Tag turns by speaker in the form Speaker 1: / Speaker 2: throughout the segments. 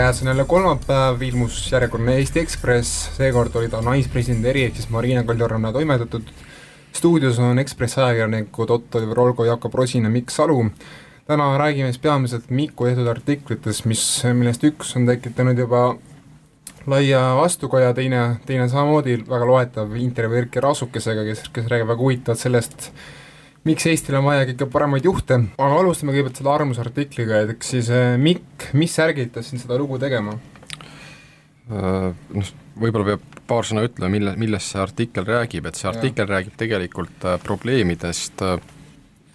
Speaker 1: käes on jälle kolmapäev, ilmus järjekordne Eesti Ekspress, seekord oli ta naispresidendi eri, ehk siis Marina Kaljuranna toimetatud. stuudios on Ekspressi ajakirjanikud Otto Volgo, Jakob Rosin ja Mikk Salu. täna räägime siis peamiselt Miku tehtud artiklitest, mis, millest üks on tekitanud juba laia vastukaja, teine, teine samamoodi väga loetav intervjuu Erkki Rasukesega, kes, kes räägib väga huvitavalt sellest, miks Eestil on vaja kõige paremaid juhte, aga alustame kõigepealt selle arvamusartikliga, et eks siis äh, Mikk, mis ärgitas sind seda lugu tegema?
Speaker 2: Äh, noh, võib-olla peab paar sõna ütlema, mille, millest see artikkel räägib, et see artikkel ja. räägib tegelikult äh, probleemidest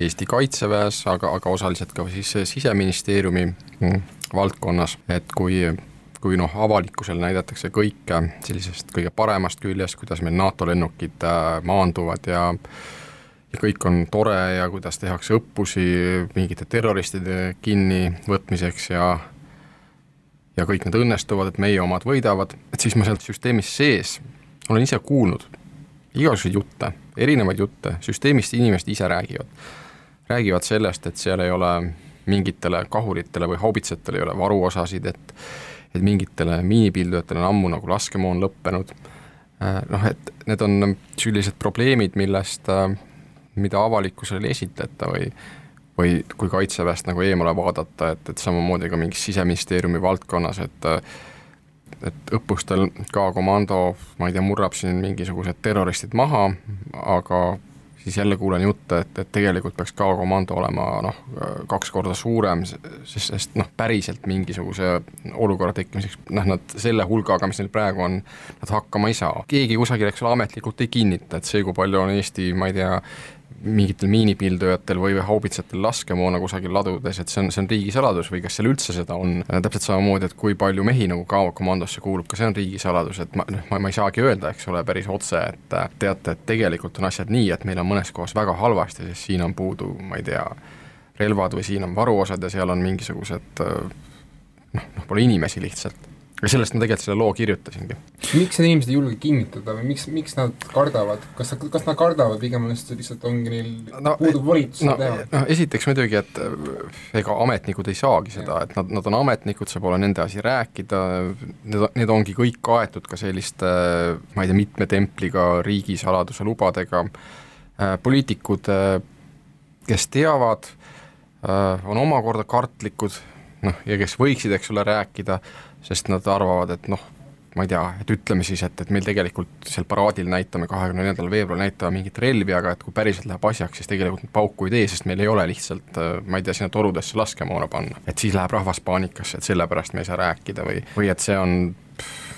Speaker 2: Eesti Kaitseväes, aga, aga osaliselt ka siis Siseministeeriumi mm, valdkonnas, et kui kui noh, avalikkusele näidatakse kõike sellisest kõige paremast küljest, kuidas meil NATO lennukid maanduvad ja ja kõik on tore ja kuidas tehakse õppusi mingite terroristide kinnivõtmiseks ja ja kõik need õnnestuvad, et meie omad võidavad, et siis ma sealt süsteemis sees olen ise kuulnud igasuguseid jutte, erinevaid jutte, süsteemist inimesed ise räägivad. räägivad sellest, et seal ei ole mingitele kahuritele või haubitsatele ei ole varuosasid, et et mingitele miinipildujatele on ammu nagu laskemoon lõppenud, noh et need on sellised probleemid, millest äh, mida avalikkusele ei esitleta või või kui Kaitseväest nagu eemale vaadata, et, et samamoodi ka mingis Siseministeeriumi valdkonnas, et et õppustel ka komando, ma ei tea, murrab siin mingisugused terroristid maha, aga siis jälle kuulen jutte, et, et tegelikult peaks ka komando olema noh, kaks korda suurem, sest, sest noh, päriselt mingisuguse olukorra tekkimiseks, noh nad selle hulgaga, mis neil praegu on, nad hakkama ei saa. keegi kusagil, eks ole, ametlikult ei kinnita, et see, kui palju on Eesti, ma ei tea, mingitel miinipildujatel või haubitsatel laskemoona kusagil ladudes, et see on, see on riigisaladus või kas seal üldse seda on, täpselt samamoodi, et kui palju mehi nagu Gao komandosse kuulub, ka see on riigisaladus, et ma, noh, ma, ma ei saagi öelda, eks ole, päris otse, et teate, et tegelikult on asjad nii, et meil on mõnes kohas väga halvasti, sest siin on puudu, ma ei tea, relvad või siin on varuosad ja seal on mingisugused noh, noh, pole inimesi lihtsalt ja sellest ma tegelikult selle loo kirjutasingi.
Speaker 1: miks need inimesed ei julge kinnitada või miks, miks nad kardavad, kas, kas nad kardavad pigem, lihtsalt ongi neil no, puudub volitus
Speaker 2: no, teha? noh, esiteks muidugi, et äh, ega ametnikud ei saagi seda, et nad, nad on ametnikud, see pole nende asi rääkida, need, need ongi kõik kaetud ka selliste ma ei tea, mitme templiga riigisaladuse lubadega, poliitikud, kes teavad, on omakorda kartlikud, noh, ja kes võiksid, eks ole, rääkida, sest nad arvavad, et noh, ma ei tea, et ütleme siis, et, et meil tegelikult seal paraadil näitame, kahekümne neljandal veebruaril näitame mingit relvi, aga et kui päriselt läheb asjaks, siis tegelikult pauku ei tee, sest meil ei ole lihtsalt ma ei tea, sinna torudesse laskemoona panna. et siis läheb rahvas paanikasse, et sellepärast me ei saa rääkida või, või et see on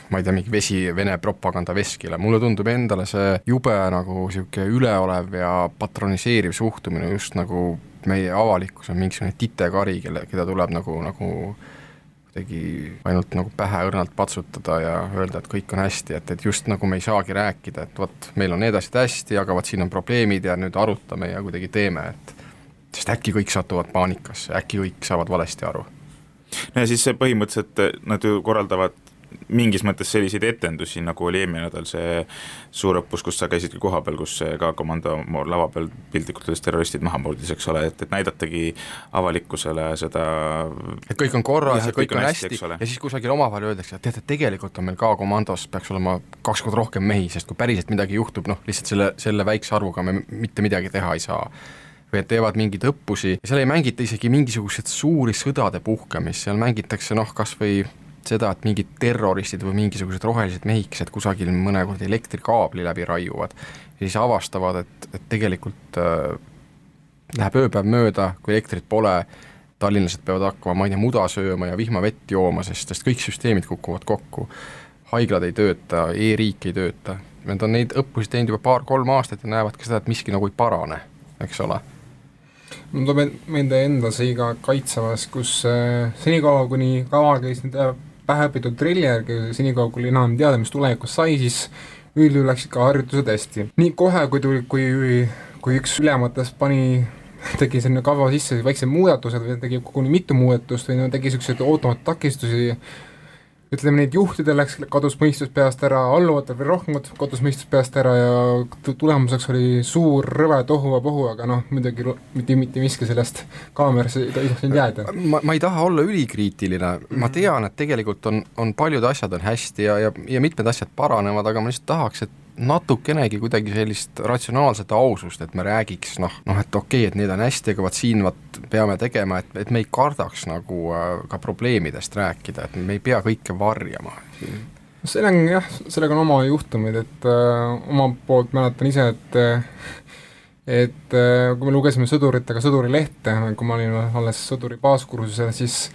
Speaker 2: ma ei tea, mingi vesi Vene propaganda veskile, mulle tundub endale see jube nagu niisugune üleolev ja patroniseeriv suhtumine just nagu meie avalikkus on mingisugune titekari, kelle, keda tuleb nagu, nagu kuidagi ainult nagu pähe õrnalt patsutada ja öelda, et kõik on hästi, et, et just nagu me ei saagi rääkida, et vot, meil on need asjad hästi, aga vot siin on probleemid ja nüüd arutame ja kuidagi teeme, et sest äkki kõik satuvad paanikasse, äkki kõik saavad valesti aru.
Speaker 3: no ja siis see põhimõtteliselt nad ju korraldavad mingis mõttes selliseid etendusi, nagu oli eelmine nädal see suur õppus, kus sa käisid ka kohapeal, kus ka komando lava peal piltlikult öeldes terroristid maha murdis, eks ole, et, et näidatagi avalikkusele seda
Speaker 2: et kõik on korras ja kõik, kõik on hästi, hästi. ja siis kusagil omavahel öeldakse, et teate, tegelikult on meil ka komandos peaks olema kaks korda rohkem mehi, sest kui päriselt midagi juhtub, noh, lihtsalt selle, selle väikse arvuga me mitte midagi teha ei saa. Või et teevad mingeid õppusi, seal ei mängita isegi mingisuguseid suuri sõdade puhkemist, seal mängitakse noh, kas või seda, et mingid terroristid või mingisugused rohelised mehikesed kusagil mõnekord elektrikaabli läbi raiuvad siis avastavad, et, et tegelikult äh, läheb ööpäev mööda, kui elektrit pole, tallinlased peavad hakkama, ma ei tea, muda sööma ja vihmavett jooma, sest, sest kõik süsteemid kukuvad kokku. haiglad ei tööta e, e-riik ei tööta, nad on neid õppusi teinud juba paar-kolm aastat ja näevad ka seda, et miski nagu ei parane, eks ole
Speaker 1: mul tuleb meelde enda seiga Kaitseväes, kus äh, senikaua, kuni kava käis nüüd äh, pähe õpitud triller, senikaua kui oli enam teada, mis tulevikus sai, siis üldjuhul läksid ka harjutused hästi. nii kohe, kui tuli, kui, kui üks ülematest pani tegi sinna kava sisse väiksed muudatused või tegi koguni mitu muudatust või no tegi niisuguseid ootamatuid takistusi, ütleme nii, et juhtidel läks, kadus mõistus peast ära, alluvatel veel rohkem kadus mõistus peast ära ja tulemuseks oli suur rõve tohuvapohu, aga noh, muidugi mitte, mitte miski sellest kaamerasse ei tohtinud jääda.
Speaker 2: ma, ma ei taha olla ülikriitiline, ma mhm. tean, et tegelikult on, on paljud asjad on hästi ja, ja, ja mitmed asjad paranevad, aga ma lihtsalt tahaks, et natukenegi kuidagi sellist ratsionaalset ausust, et me räägiks noh, noh et okei okay,, et need on hästi, aga vot siin vot peame tegema, et, et me ei kardaks nagu äh, ka probleemidest rääkida, et me ei pea kõike varjama.
Speaker 1: seal on jah, sellega on oma juhtumid, et äh, omalt poolt mäletan ise, et et äh, kui me lugesime sõduritega sõdurilehte, kui ma olin alles sõduri baaskursusel, siis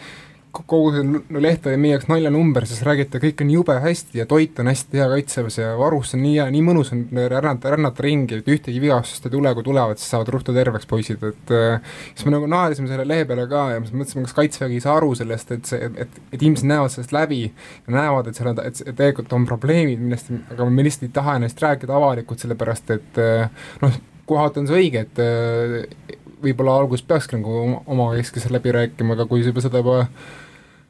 Speaker 1: kogu see leht oli meie jaoks naljanumber, sest räägiti, kõik on jube hästi ja toit on hästi hea kaitseväes ja varus on nii hea, nii mõnus on rännata, rännata ringi, et ühtegi vigastust ei tule, kui tulevad, siis saavad ruttu terveks poisid, et äh, siis me nagu naersime selle lehe peale ka ja siis mõtlesime, kas kaitsevägi ei saa aru sellest, et see, et, et inimesed näevad sellest läbi ja näevad, et seal on, et tegelikult on probleemid, millest, aga me lihtsalt ei taha neist rääkida avalikult, sellepärast et äh, noh, kohati on see õige, et äh, võib-olla alguses peakski nagu omakeskis läbi rääkima, aga kui juba seda juba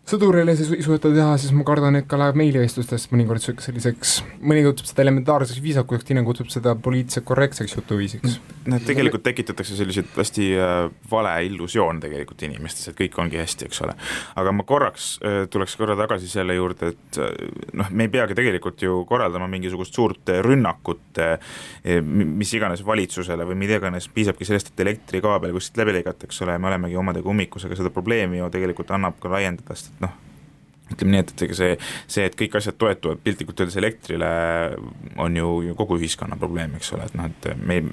Speaker 1: sõdurile siis ei suudeta teha, siis ma kardan, et ka läheb meilivestlustest mõnikord selliseks, mõni kutsub seda elementaarseks viisakuseks, teine kutsub seda poliitiliselt korrektseks jutuviisiks.
Speaker 3: noh, tegelikult tekitatakse selliseid hästi äh, vale illusioon tegelikult inimestes, et kõik ongi hästi, eks ole. aga ma korraks äh, tuleks korra tagasi selle juurde, et äh, noh, me ei peagi tegelikult ju korraldama mingisugust suurt rünnakut mis iganes valitsusele või mida iganes, piisabki sellest, et elektrikaabel kuskilt läbi lõigata, eks ole, me olemegi omadega ummikus, aga seda probleemi ju tegelikult annab ka laiendada, sest noh, ütleme nii, et, ega see, see, et kõik asjad toetuvad piltlikult öeldes elektrile, on ju, ju kogu ühiskonna probleem, eks ole, et noh, et me ei,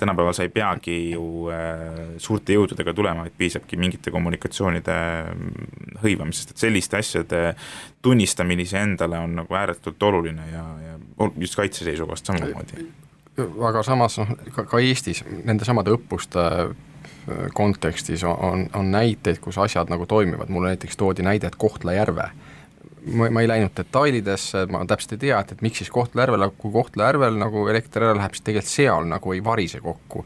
Speaker 3: tänapäeval sa ei peagi ju äh, suurte jõududega tulema, vaid piisabki mingite kommunikatsioonide hõivamisest, et selliste asjade tunnistamine iseendale on nagu ääretult oluline ja, ja just kaitse seisukohast samamoodi.
Speaker 2: aga samas noh, ka, ka Eestis nende samade õppuste kontekstis on, on näiteid, kus asjad nagu toimivad, mulle näiteks toodi näide, et Kohtla-Järve ma, ma ei läinud detailidesse, ma täpselt ei tea, et, et miks siis Kohtla-Järvel, kui Kohtla-Järvel nagu elekter ära läheb, siis tegelikult seal nagu ei varise kokku.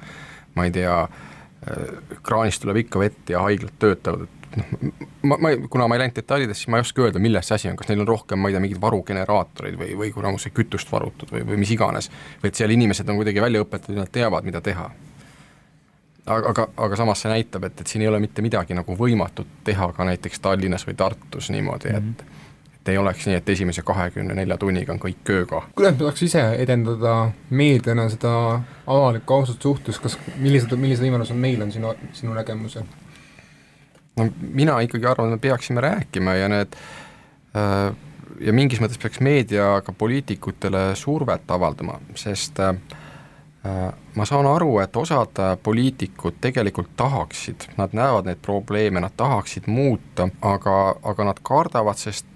Speaker 2: ma ei tea, äh, kraanist tuleb ikka vett ja haiglad töötavad, et noh, ma, ma, kuna ma ei läinud detailidesse, siis ma ei oska öelda, milles see asi on, kas neil on rohkem, ma ei tea, mingeid varugeneraatoreid või, või kuna see kütust varutud või, või mis iganes. või et seal inimesed on kuidagi välja õpetatud ja nad teavad, mida teha aga, aga, aga samas see näitab, et, et siin ei ole mitte midagi nagu võimatut teha ka näiteks Tallinnas või Tartus niimoodi mm, -hmm. et et ei oleks nii, et esimese kahekümne nelja tunniga on kõik kööga.
Speaker 1: kuidas me saaks ise edendada meediana seda avalikku ausat suhtlust, kas, millised, millised võimalused meil on sinu, sinu nägemusel?
Speaker 2: no mina ikkagi arvan, et me peaksime rääkima ja need äh, ja mingis mõttes peaks meedia ka poliitikutele survet avaldama, sest Äh, ma saan aru, et osad äh, poliitikud tegelikult tahaksid, nad näevad neid probleeme, nad tahaksid muuta, aga, aga nad kardavad, sest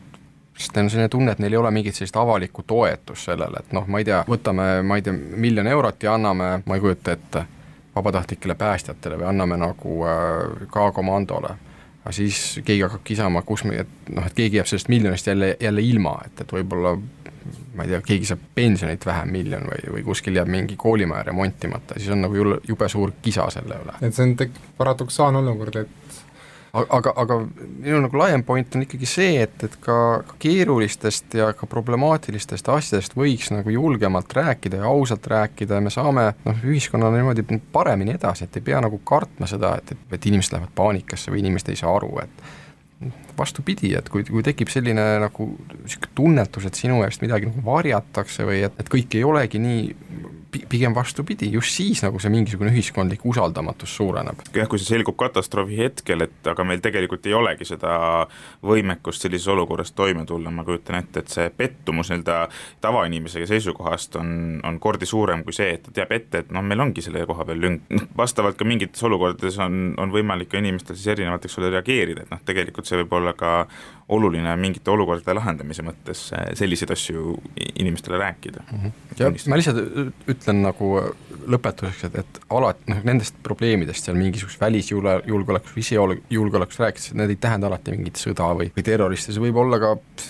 Speaker 2: sest neil on selline tunne, et neil ei ole mingit sellist avalikku toetust sellele, et noh, ma ei tea, võtame, ma ei tea, miljon eurot ja anname, ma ei kujuta ette, vabatahtlikele päästjatele või anname nagu äh, K-komandole aga siis keegi hakkab kisama, kus me, et noh, et keegi jääb sellest miljonist jälle, jälle ilma, et, et võib-olla ma ei tea, keegi saab pensionit vähem miljon või, või kuskil jääb mingi koolimaja remontimata, siis on nagu jube suur kisa selle üle.
Speaker 1: et see on tek-, paradoksaalne olukord, et
Speaker 2: aga, aga minu nagu laiem point on ikkagi see, et, et ka, ka keerulistest ja ka problemaatilistest asjadest võiks nagu julgemalt rääkida ja ausalt rääkida ja me saame noh, ühiskonnana niimoodi paremini edasi, et ei pea nagu kartma seda, et, et, et inimesed lähevad paanikasse või inimesed ei saa aru, et vastupidi, et kui, kui tekib selline nagu niisugune tunnetus, et sinu eest midagi nagu varjatakse või et, et kõik ei olegi nii pigem vastupidi, just siis nagu see mingisugune ühiskondlik usaldamatus suureneb.
Speaker 3: jah, kui see selgub katastroofi hetkel, et aga meil tegelikult ei olegi seda võimekust sellises olukorras toime tulla, ma kujutan ette, et see pettumus nii-öelda tavainimese seisukohast on, on kordi suurem kui see, et ta teab ette, et noh, meil ongi selle koha peal lünk, noh vastavalt ka mingites olukordades on, on võimalik ka inimestel siis erinevalt, eks ole, reageerida, et noh, tegelikult see võib olla ka oluline mingite olukordade lahendamise mõttes eh, selliseid asju inimestele rääkida mm.
Speaker 2: -hmm. ja ma lihtsalt ütlen nagu lõpetuseks, et, et alati noh, nendest probleemidest seal mingisugust välisjulge, julgeolekust või sisejulgeolekust rääkides, need ei tähenda alati mingit sõda või, või terroristi, see võib olla ka mis,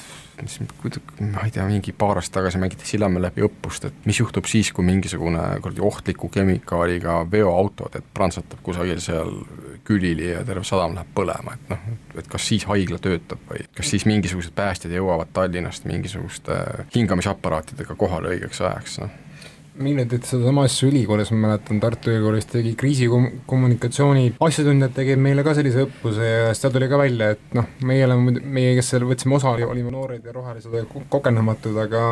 Speaker 2: ma ei tea, mingi paar aastat tagasi mängiti Sillamäe läbi õppust, et mis juhtub siis, kui mingisugune kuradi ohtliku kemikaaliga veoauto, et prantsatab kusagil seal külili ja terve sadam läheb põlema, et noh, et kas siis haigla töötab või kas siis mingisugused päästjad jõuavad Tallinnast mingisuguste hingamisaparaatidega kohale õigeks ajaks, noh
Speaker 1: mille teed sedasama asja ülikoolis, ma mäletan, Tartu Ülikoolis tegi kriisikommunikatsiooni asjatundjad tegid meile ka sellise õppuse ja seal tuli ka välja, et noh, meie oleme, meie, kes seal võtsime osa, olime noored ja rohelised ja kogenematud, aga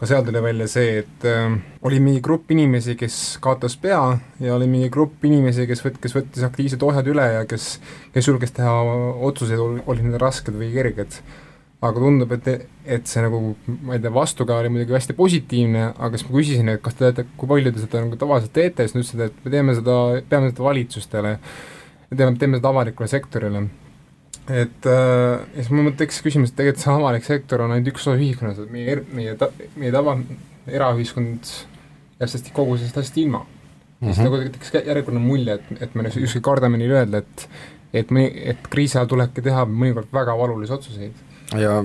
Speaker 1: ka seal tuli välja see, et äh, oli mingi grupp inimesi, kes kaotas pea ja oli mingi grupp inimesi, kes võt-, kes võttis aktiivsed ohjad üle ja kes, kes julges teha otsuseid, olid need rasked või kerged aga tundub, et, et see nagu, ma ei tea, vastukaja oli muidugi hästi positiivne, aga siis ma küsisin, et kas te teate, kui palju te seda nagu tavaliselt teete, siis nad ütlesid, et me teeme seda, peame seda valitsustele, teeme, teeme seda avalikule sektorile. et äh, ja siis mul tekkis küsimus, et tegelikult see avalik sektor on ainult üks osa ühiskonnast, et meie, meie ta-, meie tava, eraühiskond jääb sellest kogu sellest asjast ilma mm. -hmm. siis nagu tekkis järjekordne mulje, et, et me justkui kardame neile öelda, et et me, et kriisi ajal tulebki teha mõnikord väga valulisi otsuseid
Speaker 2: ja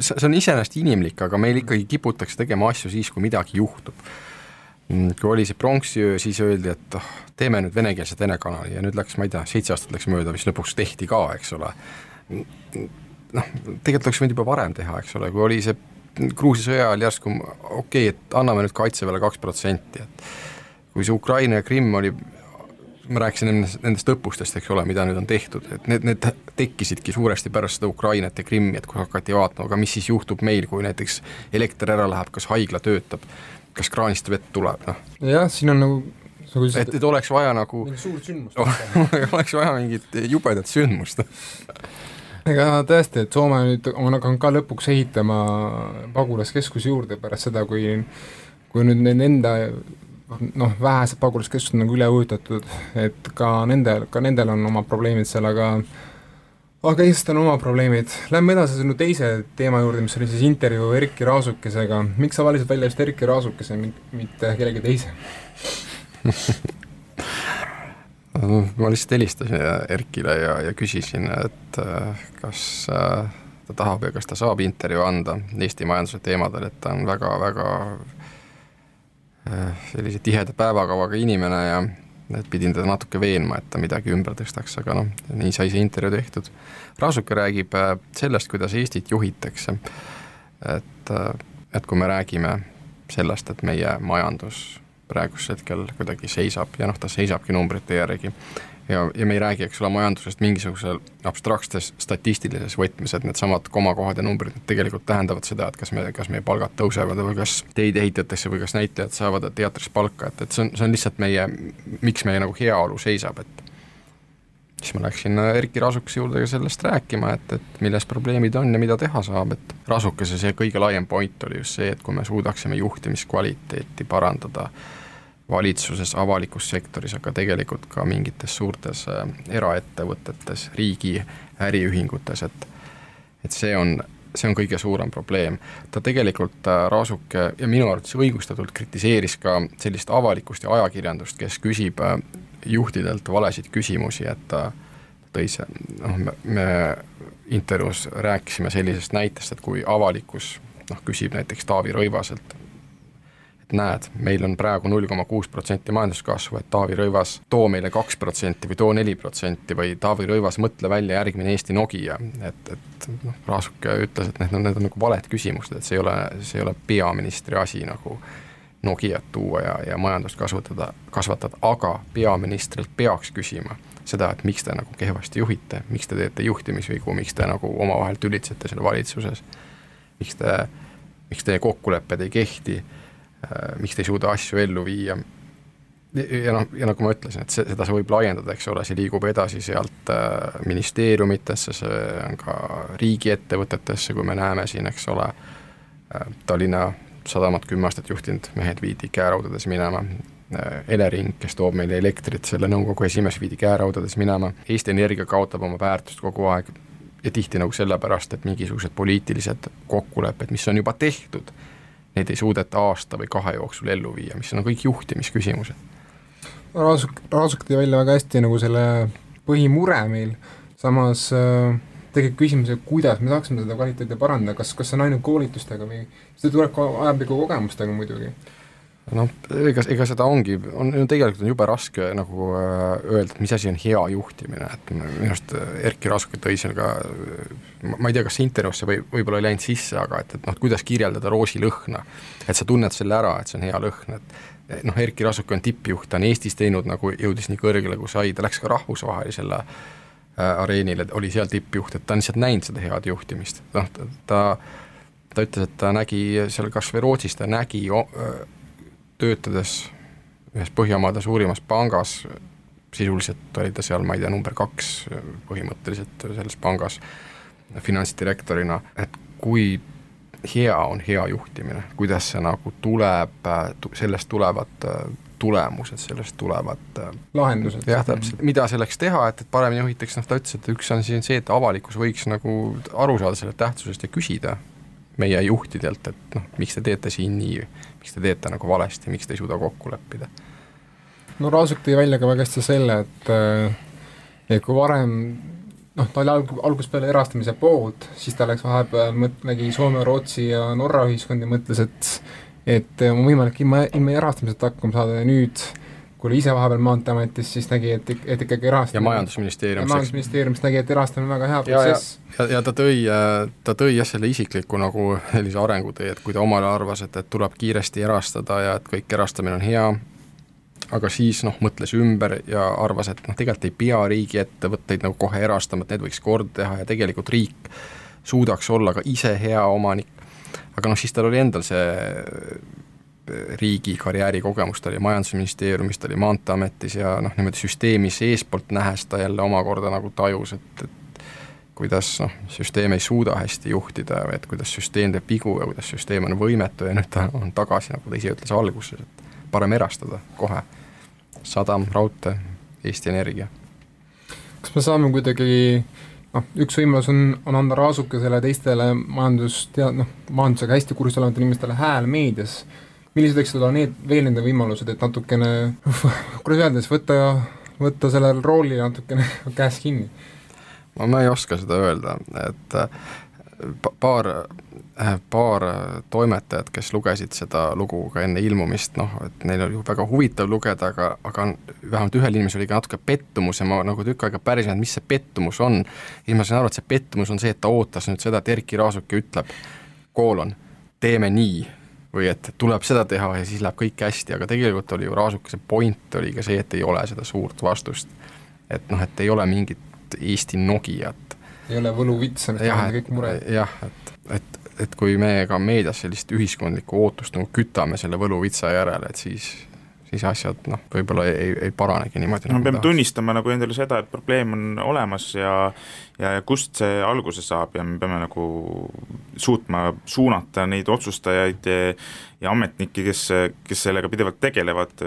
Speaker 2: see on iseenesest inimlik, aga meil ikkagi kiputakse tegema asju siis, kui midagi juhtub. kui oli see pronksiöö, siis öeldi, et oh, teeme nüüd venekeelse Vene kanali ja nüüd läks, ma ei tea, seitse aastat läks mööda, mis lõpuks tehti ka, eks ole. noh, tegelikult oleks võinud juba varem teha, eks ole, kui oli see Gruusia sõja ajal järsku okei okay,, et anname nüüd Kaitseväele kaks protsenti, et kui see Ukraina ja Krimm oli ma rääkisin nendest, õppustest, eks ole, mida nüüd on tehtud, et need, need tekkisidki suuresti pärast seda Ukrainat ja Krimmi, et kui hakati vaatama, aga mis siis juhtub meil, kui näiteks elekter ära läheb, kas haigla töötab, kas kraanist vett tuleb, noh.
Speaker 1: jah, siin on nagu
Speaker 2: nagu et, et oleks vaja nagu
Speaker 1: suurt sündmust
Speaker 2: oleks vaja mingit jubedat sündmust
Speaker 1: ega tõesti, et Soome nüüd on hakanud ka lõpuks ehitama pagulaskeskusi juurde pärast seda, kui kui nüüd nende enda noh, vähesed pagulaskeskused on nagu üle ujutatud, et ka nendel, ka nendel on oma probleemid seal, aga aga Eestil on oma probleemid. Lähme edasi sinu teise teema juurde, mis oli siis intervjuu Erkki Raasukesega. miks sa valisid välja just Erkki Raasukese, mitte kellegi teise
Speaker 2: ma lihtsalt helistasin Erkile ja, ja küsisin, et äh, kas äh, ta tahab ja kas ta saab intervjuu anda Eesti majanduse teemadel, et ta on väga-väga sellise tiheda päevakavaga inimene ja et pidin teda natuke veenma, et ta midagi ümber tõstaks, aga noh, nii sai see intervjuu tehtud. Raasuke räägib äh, sellest, kuidas Eestit juhitakse. et, äh, et kui me räägime sellest, et meie majandus praegusel hetkel kuidagi seisab ja noh, ta seisabki numbrite järgi ja, ja me ei räägi, eks ole, majandusest mingisugusel abstraktses statistilises võtmes, et needsamad komakohad ja numbrid tegelikult tähendavad seda, et kas me, kas meie palgad tõusevad või kas teid ehitatakse või kas näitlejad saavad teatris palka, et, et see on, see on lihtsalt meie, miks meie nagu heaolu seisab, et siis ma läksin Erkki Rasukese juurde ka sellest rääkima, et, et milles probleemid on ja mida teha saab, et Rasukese see kõige laiem point oli just see, et kui me suudaksime juhtimiskvaliteeti parandada äh, valitsuses, avalikus sektoris, aga tegelikult ka mingites suurtes äh, eraettevõtetes, riigi äriühingutes, et et see on, see on kõige suurem probleem. ta tegelikult, äh, Raasuke, ja minu arvates õigustatult kritiseeris ka sellist avalikkust ja ajakirjandust, kes küsib äh, juhtidelt valesid küsimusi, et tõi see, noh, me, me intervjuus rääkisime sellisest näitest, et kui avalikkus noh, küsib näiteks Taavi Rõivaselt et näed, meil on praegu null koma kuus protsenti majanduskasvu, et Taavi Rõivas, too meile kaks protsenti või too neli protsenti või Taavi Rõivas, mõtle välja järgmine Eesti Nokia, et, et noh, Raasuke ütles, et need on, need on nagu valed küsimused, et see ei ole, see ei ole peaministri asi nagu Nokiat tuua ja, ja majandust kasvatada, kasvatada, aga peaministrilt peaks küsima seda, et miks te nagu kehvasti juhite, miks te teete juhtimisvigu, miks te nagu omavahel tülitsete seal valitsuses, miks te, miks teie kokkulepped ei kehti miks te ei suuda asju ellu viia. ja noh, ja nagu ma ütlesin, et seda see võib laiendada, eks ole, see liigub edasi sealt äh, ministeeriumitesse, see on ka riigiettevõtetesse, kui me näeme siin, eks ole, äh, Tallinna Sadamat kümme aastat juhtinud mehed viidi käeraudades minema, Elering, kes toob meile elektrit, selle nõukogu esimees viidi käeraudades minema, Eesti Energia kaotab oma väärtust kogu aeg ja tihti nagu sellepärast, et mingisugused poliitilised kokkulepped, mis on juba tehtud neid ei suudeta aasta või kahe jooksul ellu viia, mis on kõik juhtimisküsimused.
Speaker 1: Raasuk, Raasuk tõi välja väga hästi nagu selle põhimure meil, samas äh, tekib küsimus, et kuidas me saaksime seda kvaliteeti parandada, kas, kas see on ainult koolitustega või see tuleb ka ajapikku kogemustega muidugi?
Speaker 2: Noh, ega, ega seda ongi, on, tegelikult on jube raske nagu äh, öelda, et mis asi on hea juhtimine, et minu arust Erkki Raasuke tõi seal ka, ma ei tea, kas intervjuusse või võib-olla ei läinud sisse, aga et, et noh, kuidas kirjeldada roosilõhna. et sa tunned selle ära, et see on hea lõhn, et noh, Erkki Raasuke on tippjuht, ta on Eestis teinud nagu, jõudis nii kõrgele, kui sai, ta läks ka rahvusvahelisele äh, areenile, oli seal tippjuht, et ta on lihtsalt näinud seda head juhtimist, noh ta, ta ta ütles, et ta nägi seal kas või Rootsis, ta nägi töötades ühes Põhjamaade suurimas pangas, sisuliselt oli ta seal, ma ei tea, number kaks põhimõtteliselt selles pangas finantsdirektorina, et kui hea on hea juhtimine, kuidas see nagu tuleb, sellest tulevad tulemused, sellest tulevad
Speaker 1: lahendused.
Speaker 2: jah, täpselt, mida selleks teha, et, et paremini juhitaks, noh ta ütles, et üks on siin see, et avalikkus võiks nagu aru saada selle tähtsusest ja küsida meie juhtidelt, et noh, miks te teete siin nii, miks te teete nagu valesti, miks te ei suuda kokku leppida?
Speaker 1: no Raasuk tõi välja ka väga hästi selle, et et kui varem noh, ta oli alg-, algusest peale erastamise poolt, siis ta läks vahepeal, mõt-, nägi Soome, Rootsi ja Norra ühiskondi mõtles, et et on võimalik ilma, ilma erastamiseta hakkama saada ja nüüd kui oli ise vahepeal Maanteeametis, siis nägi, et, et ikkagi erastamine
Speaker 2: ja Majandusministeeriumis.
Speaker 1: majandusministeeriumist nägi, et erastamine on väga hea protsess.
Speaker 2: ja, ja, ja ta tõi, ta tõi jah, selle isikliku nagu sellise arengutee, et kui ta omal ajal arvas, et, et tuleb kiiresti erastada ja et kõik erastamine on hea, aga siis noh, mõtles ümber ja arvas, et noh, tegelikult ei pea riigiettevõtteid nagu kohe erastama, et need võiks korda teha ja tegelikult riik suudaks olla ka ise hea omanik. aga noh, siis tal oli endal see riigi karjäärikogemust, ta oli Majandusministeeriumis, ta oli Maanteeametis ja noh, niimoodi süsteemis eespoolt nähes ta jälle omakorda nagu tajus, et, et kuidas noh, süsteem ei suuda hästi juhtida või et kuidas süsteem teeb vigu ja kuidas süsteem on võimetu ja nüüd ta on tagasi, nagu ta ise ütles alguses, et parem erastada kohe. sadam, raudtee, Eesti Energia.
Speaker 1: kas me saame kuidagi noh, üks võimalus on, on anda raasukesele teistele majandustead-, noh, majandusega hästi kursis olevatele inimestele hääl meedias millised võiksid olla need, veel nende võimalused, et natukene, kuidas öelda siis, võtta, võtta sellel roolil natukene käest kinni?
Speaker 2: ma, ma ei oska seda öelda, et paar, paar toimetajat, kes lugesid seda lugu ka enne ilmumist, noh, et neil oli väga huvitav lugeda, aga, aga vähemalt ühel inimesel oli ka natuke pettumus ja ma nagu tükk aega pärisin, et mis see pettumus on. ja ma sain aru, et see pettumus on see, et ta ootas nüüd seda, et Erkki Raasuke ütleb, koolon, teeme nii või et tuleb seda teha ja siis läheb kõik hästi, aga tegelikult oli ju Raasukese point oli ka see, et ei ole seda suurt vastust. et noh, et ei ole mingit Eesti Nokiat.
Speaker 1: ei ole võluvitsa, mis tähendab kõik mured.
Speaker 2: jah, et, et, et kui me ka meedias sellist ühiskondlikku ootust nagu kütame selle võluvitsa järele, et siis siis asjad noh, võib-olla ei, ei paranegi niimoodi
Speaker 3: no nagu peame tunnistama nagu endale seda, et probleem on olemas ja ja, ja kust see alguse saab ja me peame nagu suutma suunata neid otsustajaid ja, ja ametnikke, kes, kes sellega pidevalt tegelevad,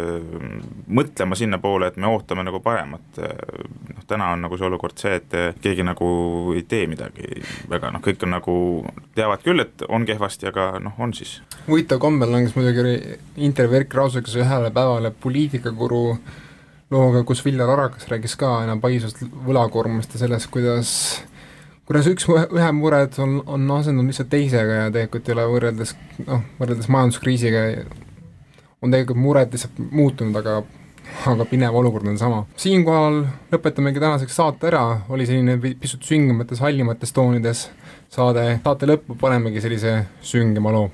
Speaker 3: mõtlema sinnapoole, et me ootame nagu paremat. noh, täna on nagu see olukord see, et keegi nagu ei tee midagi väga, noh, kõik on nagu, teavad küll, et on kehvasti, aga noh, on siis.
Speaker 1: huvitav kombel langes muidugi intervjuu Erkki Raasuga ühele päevale poliitikakuru looga, kus Viljar Arakas rääkis ka enam paisust võlakoormust ja sellest, kuidas kuidas üks ühe mured on, on asendunud lihtsalt teisega ja tegelikult ei ole võrreldes noh, võrreldes majanduskriisiga on tegelikult mured lihtsalt muutunud, aga aga pinev olukord on sama. siinkohal lõpetamegi tänaseks saate ära, oli selline pisut süngemates, hallimates toonides saade, saate lõppu panemegi sellise süngema loo